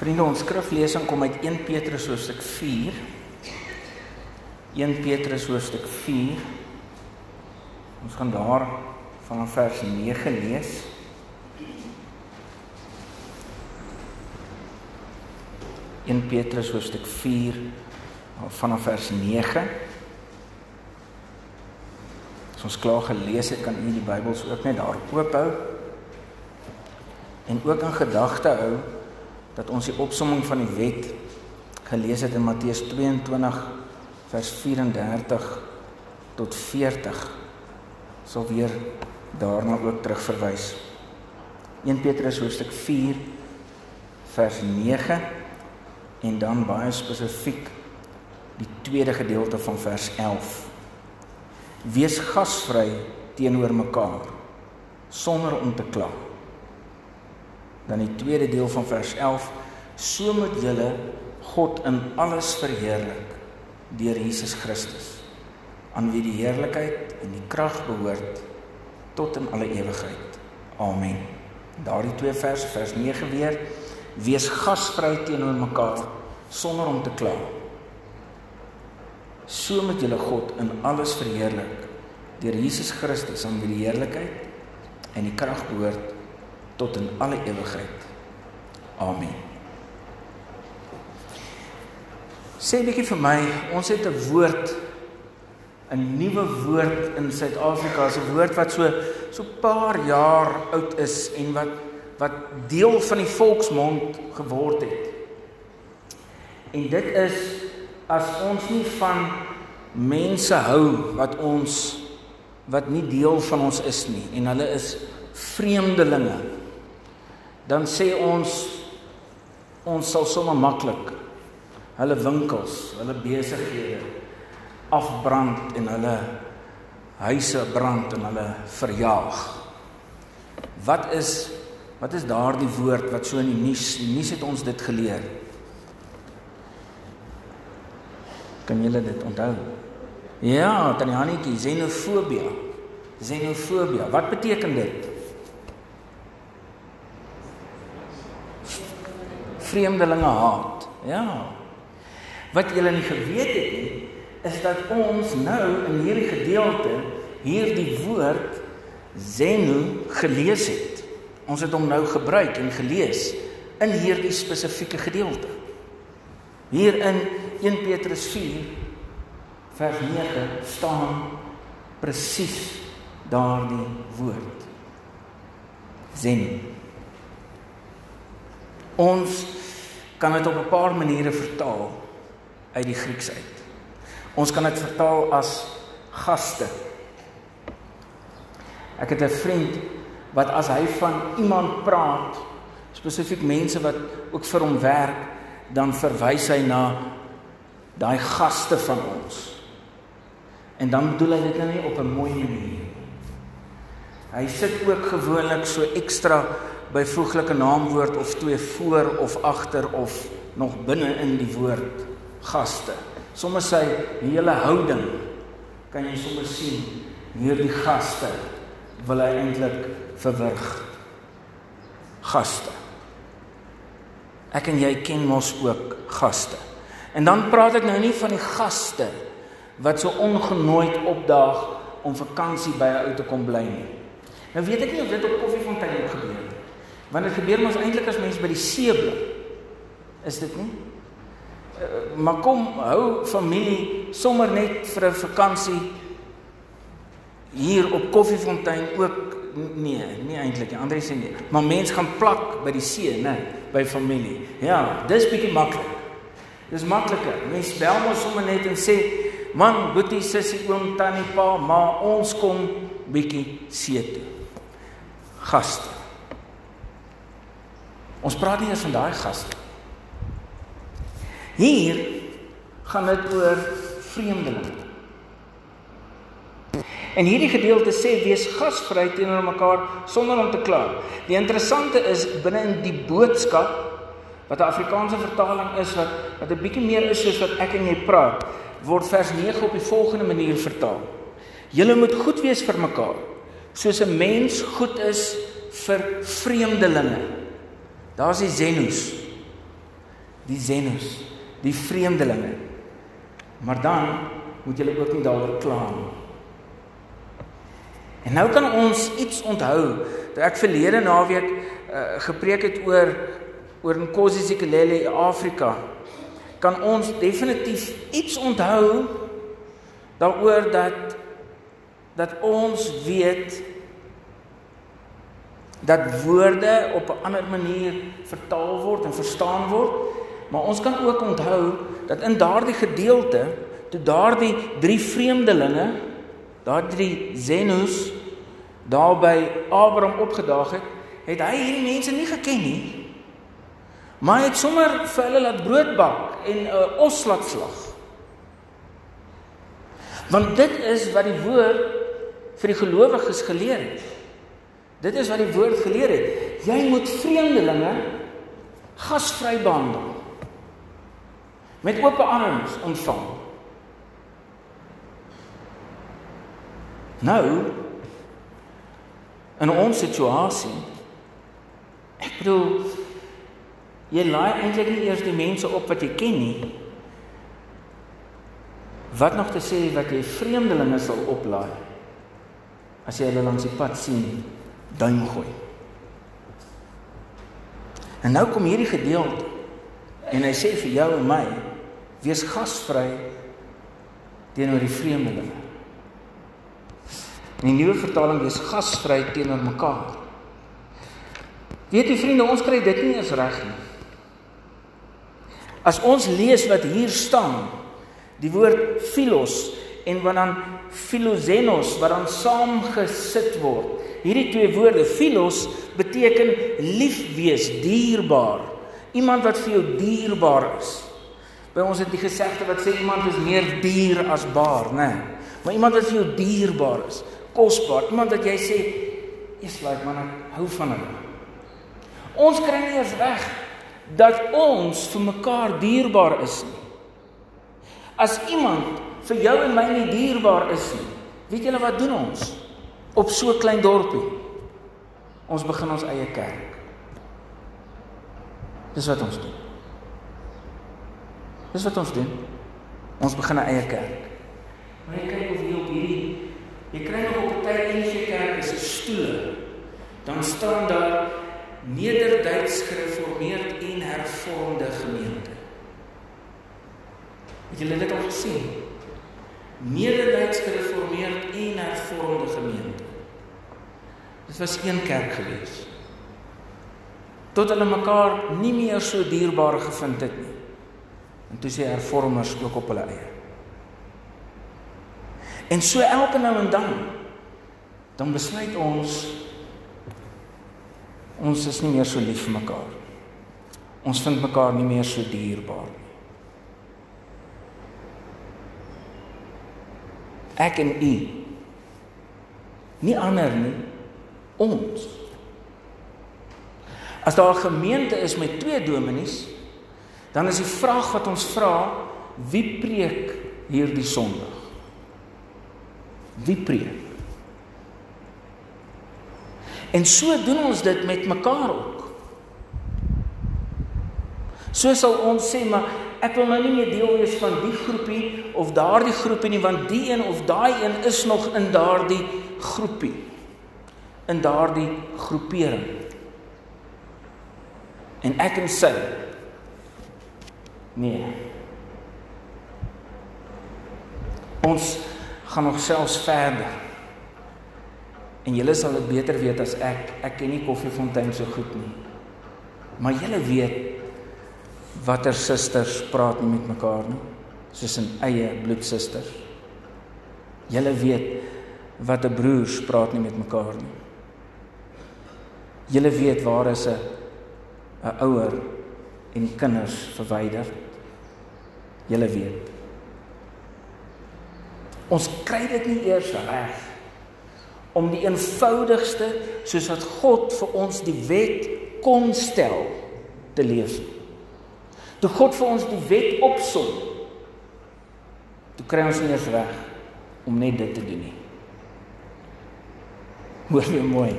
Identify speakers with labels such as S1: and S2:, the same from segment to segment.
S1: Vriende, ons skriflesing kom uit 1 Petrus hoofstuk 4. 1 Petrus hoofstuk 4. Ons gaan daar van vers 9 lees. In Petrus hoofstuk 4 vanaf vers 9. As ons klaar gelees het, kan u die Bybels ook net daar oop hou. En ook in gedagte hou dat ons die opsomming van die wet gelees het in Matteus 22 vers 34 tot 40 sal weer daarna ook terugverwys. 1 Petrus hoofstuk 4 vers 9 en dan baie spesifiek die tweede gedeelte van vers 11. Wees gasvry teenoor mekaar sonder om te kla. Dan die tweede deel van vers 11, so moet julle God in alles verheerlik deur Jesus Christus aan wie die heerlikheid en die krag behoort tot in alle ewigheid. Amen. Daardie twee verse, vers 9 weer, wees gasvry teenoor mekaar sonder om te kla. So moet julle God in alles verheerlik deur Jesus Christus aan wie die heerlikheid en die krag behoort tot in alle ewigheid. Amen. Sê bietjie vir my, ons het 'n woord 'n nuwe woord in Suid-Afrika, 'n woord wat so so paar jaar oud is en wat wat deel van die volksmond geword het. En dit is as ons nie van mense hou wat ons wat nie deel van ons is nie en hulle is vreemdelinge dan sê ons ons sal sommer maklik hulle winkels, hulle besighede afbrand en hulle huise brand en hulle verjaag. Wat is wat is daardie woord wat so in die nuus, die nuus het ons dit geleer. Kan julle dit onthou? Ja, tannie Hannetjie, xenofobie. Xenofobie. Wat beteken dit? Vreemdelinge haat. Ja. Wat julle nie geweet het nie, is dat ons nou in hierdie gedeelte hierdie woord xeno gelees het. Ons het hom nou gebruik en gelees in hierdie spesifieke gedeelte. Hier in 1 Petrus 4 vers 9 staan presies daardie woord. Xeno. Ons kan dit op 'n paar maniere vertaal uit die Grieks uit. Ons kan dit vertaal as gaste. Ek het 'n vriend wat as hy van iemand praat, spesifiek mense wat ook vir hom werk, dan verwys hy na daai gaste van ons. En dan bedoel hy dit nou nie op 'n mooi manier. Hy sit ook gewoonlik so ekstra byvoeglike naamwoord of twee voor of agter of nog binne in die woord gaste. Sommige sy hele houding kan jy sommer sien hierdie gaste wil hy eintlik verwrig. Gaste. Ek en jy ken mos ook gaste. En dan praat ek nou nie van die gaste wat so ongenooid opdaag om vakansie by 'n ou te kom bly nie. Nou weet ek nie of dit op Koffiefontein gebeur. Want dit gebeur mos eintlik as mense by die see bly. Is dit nie? Uh, maar kom, hou familie sommer net vir 'n vakansie hier op Koffiefontein ook nee, nie eintlik nie. Andre sê nee. Maar mense gaan plak by die see, né, by familie. Ja, dis bietjie maklik. Dis makliker. Mense bel mos sommer net en sê, "Man, boetie, sussie, oom, tannie, pa, maar ons kom bietjie see toe." Gaste. Ons praat nie eens van daai gaste. Hier gaan dit oor vreemdelinge. En hierdie gedeelte sê wees gasvry teenoor mekaar sonder om te kla. Die interessante is binne in die boodskap wat 'n Afrikaanse vertaling is wat wat 'n bietjie meer is soos wat ek en jy praat, word vers 9 op die volgende manier vertaal. Julle moet goed wees vir mekaar, soos 'n mens goed is vir vreemdelinge. Daar's die xenos. die Zenus, die vreemdelinge. Maar dan moet julle ook nie daaroor kla nie. En nou kan ons iets onthou dat ek verlede naweek uh, gepreek het oor oor Nkosi Sikelele Afrika. Kan ons definitief iets onthou daaroor dat dat ons weet dat woorde op 'n ander manier vertaal word en verstaan word, maar ons kan ook onthou dat in daardie gedeelte toe daardie drie vreemdelinge, daardie Zenus daar by Abraham opgedaag het, het hy hierdie mense nie geken nie. Maar hy het sommer vir hulle laat brood bak en 'n uh, os laat slag. Want dit is wat die woord vir die gelowiges geleer het. Dit is wat die woord geleer het. Jy moet vreemdelinge gasvry behandel. Met oop arms ontvang. Nou in ons situasie ek bedoel jy laai eintlik nie eers die mense op wat jy ken nie. Wat nog te sê wat jy vreemdelinge sal oplaai as jy hulle langs die pad sien duim gooi. En nou kom hierdie gedeelte en hy sê vir jou en my wees gasvry teenoor die vreemdelinge. In die nuwe vertaling wees gasvry teenoor mekaar. Weet jy vriende, ons kry dit nie eens reg nie. As ons lees wat hier staan, die woord philos en wat dan philozenos wat dan saamgesit word. Hierdie twee woorde, philos beteken lief wees, dierbaar. Iemand wat vir jou dierbaar is. By ons het die gesegde wat sê iemand is meer dier as baar, né? Nee. Maar iemand wat vir jou dierbaar is, kosbaar, iemand wat jy sê, "Eers like man, ek hou van hom." Ons kry nie eens reg dat ons vir mekaar dierbaar is nie. As iemand vir jou en my nie dierbaar is nie, weet julle wat doen ons op so klein dorpie? Ons begin ons eie kerk. Dis wat ons doen. Dis wat ons doen. Ons begin 'n eie kerk. Maar jy kyk of jy op hierdie jy kry nog op 'n tyd in jy kerk is 'n stoele. Dan staan daar Nederduits gereformeerd en hervormde gemeente. Het julle dit al gesien? Nederduits gereformeerd en hervormde gemeente. Dit was een kerk gewees. Tot hulle mekaar nie meer so dierbaar gevind het nie. En toe sê hervormers ook op hulle eie. En so elke nou en dan dan besluit ons ons is nie meer so lief vir mekaar. Ons vind mekaar nie meer so dierbaar nie. Ek en u. Nie ander nie. Ons. As daar 'n gemeente is met twee dominees, dan is die vraag wat ons vra, wie preek hierdie Sondag? Wie preek? En so doen ons dit met mekaar ook. So sal ons sê maar ek wil nou nie meer deel wees van die groepie of daardie groepie nie want die een of daai een is nog in daardie groepie. In daardie groepering. En ek en sy nee. Ons gaan nog selfs verder. En julle sal dit beter weet as ek. Ek ken nie Koffiefontein so goed nie. Maar julle weet watter susters praat nie met mekaar nie, soos 'n eie bloedsusters. Julle weet watter broers praat nie met mekaar nie. Julle weet waar is 'n 'n ouer en kinders verwyder. Julle weet. Ons kry dit nie eers reg om die eenvoudigste soos wat God vir ons die wet kon stel te leef. Toe God vir ons die wet opsom, toe kry ons nie eens reg om net dit te doen nie. Hoor jy mooi?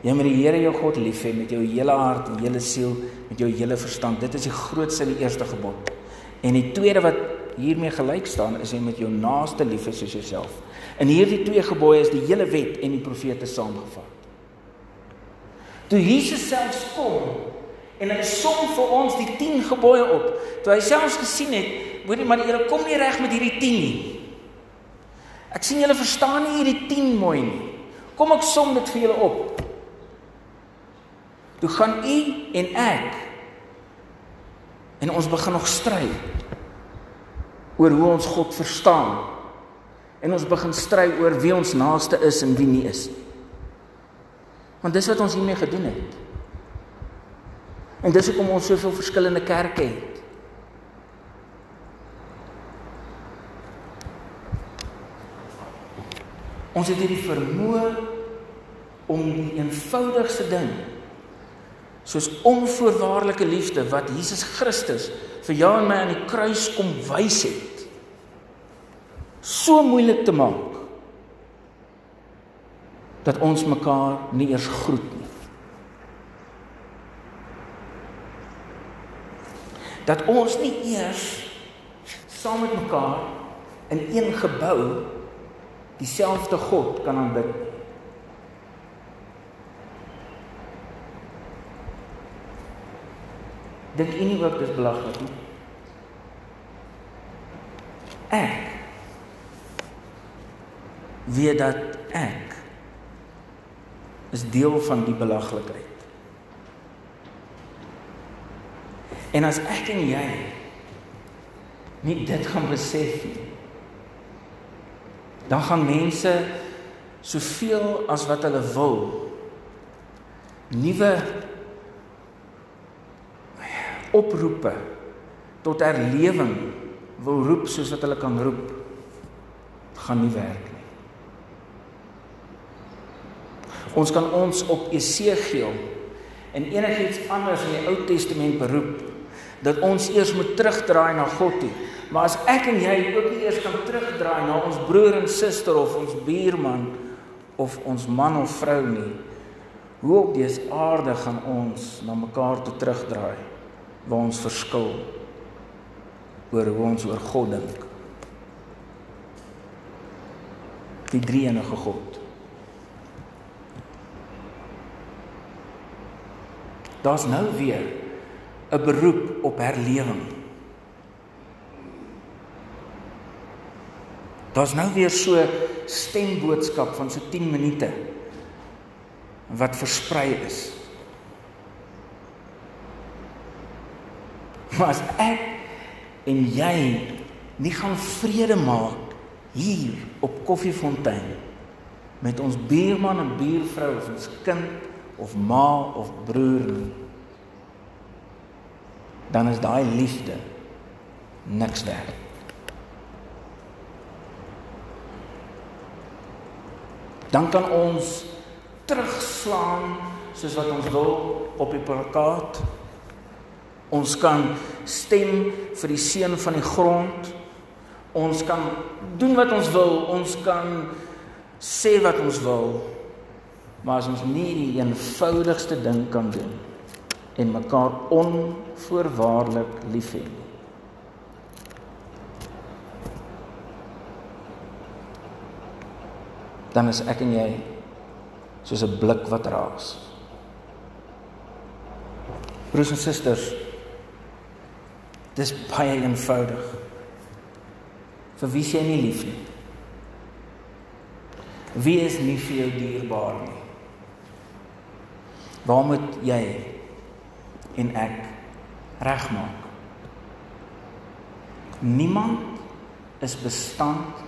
S1: Jy moet die Here jou God lief hê met jou hele hart en hele siel met jou hele verstand. Dit is die grootste en die eerste gebod. En die tweede wat hiermee gelyk staan is jy met jou naaste lief hê soos jouself. In hierdie twee gebooie is die hele wet en die profete saamgevat. Toe Jesus self kom en hy som vir ons die 10 gebooie op, toe hy selfs gesien het, hoorie maar julle kom nie reg met hierdie 10 nie. Ek sien julle verstaan nie hierdie 10 mooi nie. Kom ek som dit vir julle op. Toe gaan u en ek en ons begin nog stry oor hoe ons God verstaan. En ons begin stry oor wie ons naaste is en wie nie is nie. Want dis wat ons hiermee gedoen het. En dis hoekom ons soveel verskillende kerke het. Ons het hierdie vermoë om die eenvoudigste ding soos onvoorwaardelike liefde wat Jesus Christus vir jou en my aan die kruis kom wys het so moeilik te maak dat ons mekaar nie eers groet nie. Dat ons nie eers saam met mekaar in een gebou dieselfde God kan aanbid nie. Dink u nie ook dis belaglik nie? Ek weet dat ek is deel van die belaglikheid. En as ek en jy nie dit gaan besef nie, dan gaan mense soveel as wat hulle wil nuwe oproepe tot herlewing wil roep soos wat hulle kan roep gaan nie werk nie. Ons kan ons op Esegiel en enigiets anders in die Ou Testament beroep dat ons eers moet terugdraai na God toe. Maar as ek en jy ook nie eers kan terugdraai na ons broer en suster of ons buurman of ons man of vrou nie, hoe op dese aarde gaan ons na mekaar toe terugdraai? Waar ons verskil oor hoe ons oor God dink. Die drie enige God. Daar's nou weer 'n beroep op herlewing. Daar's nou weer so stemboodskap van so 10 minute wat versprei is. Maar as ek en jy nie gaan vrede maak hier op Koffiefontein met ons buurman en buurvrou of ons kind of ma of broer nie dan is daai liefde niks werd. Dan kan ons terugslaan soos wat ons wil op die plakkaat Ons kan stem vir die seun van die grond. Ons kan doen wat ons wil. Ons kan sê wat ons wil. Maar as ons nie die eenvoudigste ding kan doen en mekaar onvoorwaardelik liefhê nie. Dan is ek en jy soos 'n blik wat raas. Broers en susters, Dis baie eenvoudig. Vir wie jy nie lief nie. Wie is nie vir jou dierbaar nie? Waar moet jy en ek regmaak? Niemand is bestand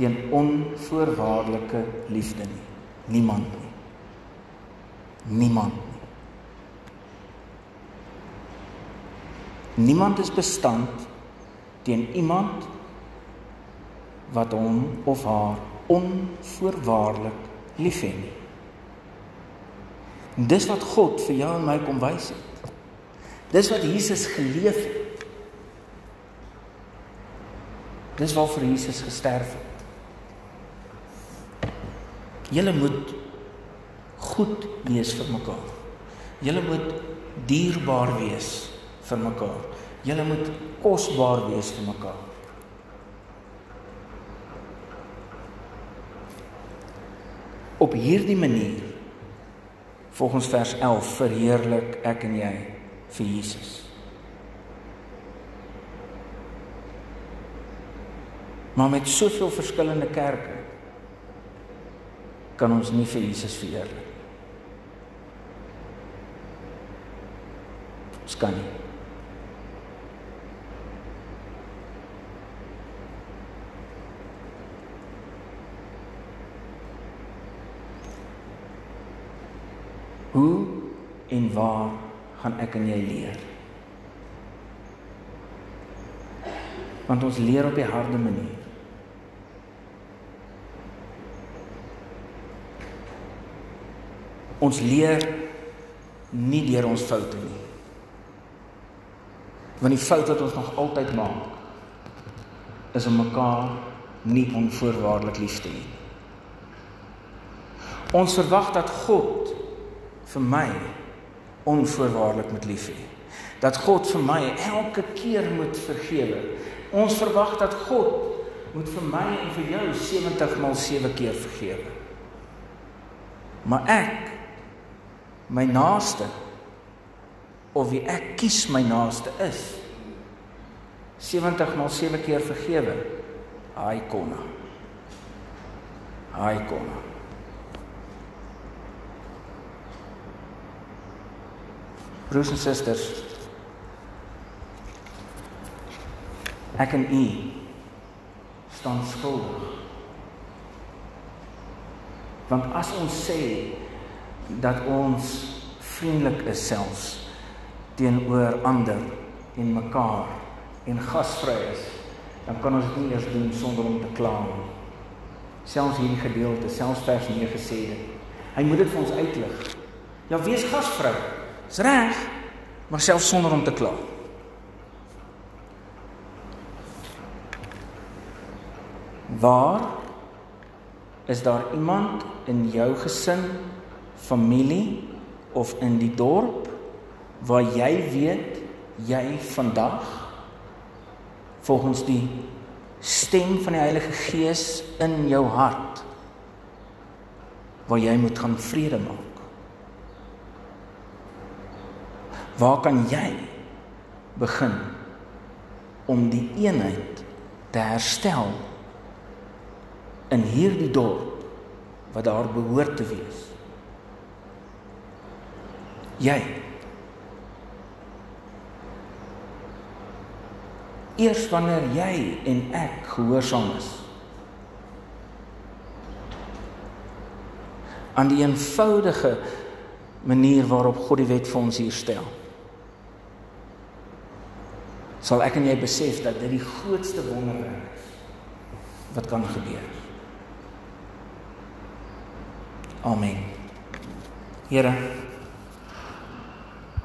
S1: teen onvoorwaardelike liefde nie. Niemand nie. Niemand. Nie. Niemand is bestand teen iemand wat hom of haar onvoorwaardelik liefhet nie. Dis wat God vir jou en my kom wys het. Dis wat Jesus geleef het. Dis waarvoor Jesus gesterf het. Julle moet goed wees vir mekaar. Julle moet dierbaar wees vir mekaar. Julle moet kosbaar wees vir mekaar. Op hierdie manier volgens vers 11 verheerlik ek en jy vir Jesus. Maar met soveel verskillende kerke kan ons nie vir Jesus verheerlik. Ons kan nie. Hoe en waar gaan ek en jy leer? Want ons leer op die harde manier. Ons leer nie deur ons foute nie. Want die fout wat ons nog altyd maak is om mekaar nie onvoorwaardelik lief te hê. Ons verwag dat God vir my onvoorwaardelik moet lief hê. Dat God vir my elke keer moet vergewe. Ons verwag dat God moet vir my en vir jou 70 maal 7 keer vergewe. Maar ek my naaste of wie ek kies my naaste is 70 maal 7 keer vergewe. Ai konna. Ai konna. Broers en susters, ek en u staan skuldig. Want as ons sê dat ons vriendelik is selfs teenoor ander en mekaar en gasvry is, dan kan ons dit nie eers doen sonder om te kla nie. Selfs hierdie gedeelte, selfs vers 9 gesê dit. Hy moet dit vir ons uitlig. Ja, wees gasvry. Dis reg, maar selfs sonder om te kla. Waar is daar iemand in jou gesin, familie of in die dorp waar jy weet jy vandag volgens die stem van die Heilige Gees in jou hart waar jy moet gaan vrede maak. Waar kan jy begin om die eenheid te herstel in hierdie dorp wat daar behoort te wees? Jy Eers wanneer jy en ek gehoorsaam is aan die eenvoudige manier waarop God die wet vir ons hier stel sal ek en jy besef dat dit die grootste wonderwerk is wat kan gebeur. Amen. Here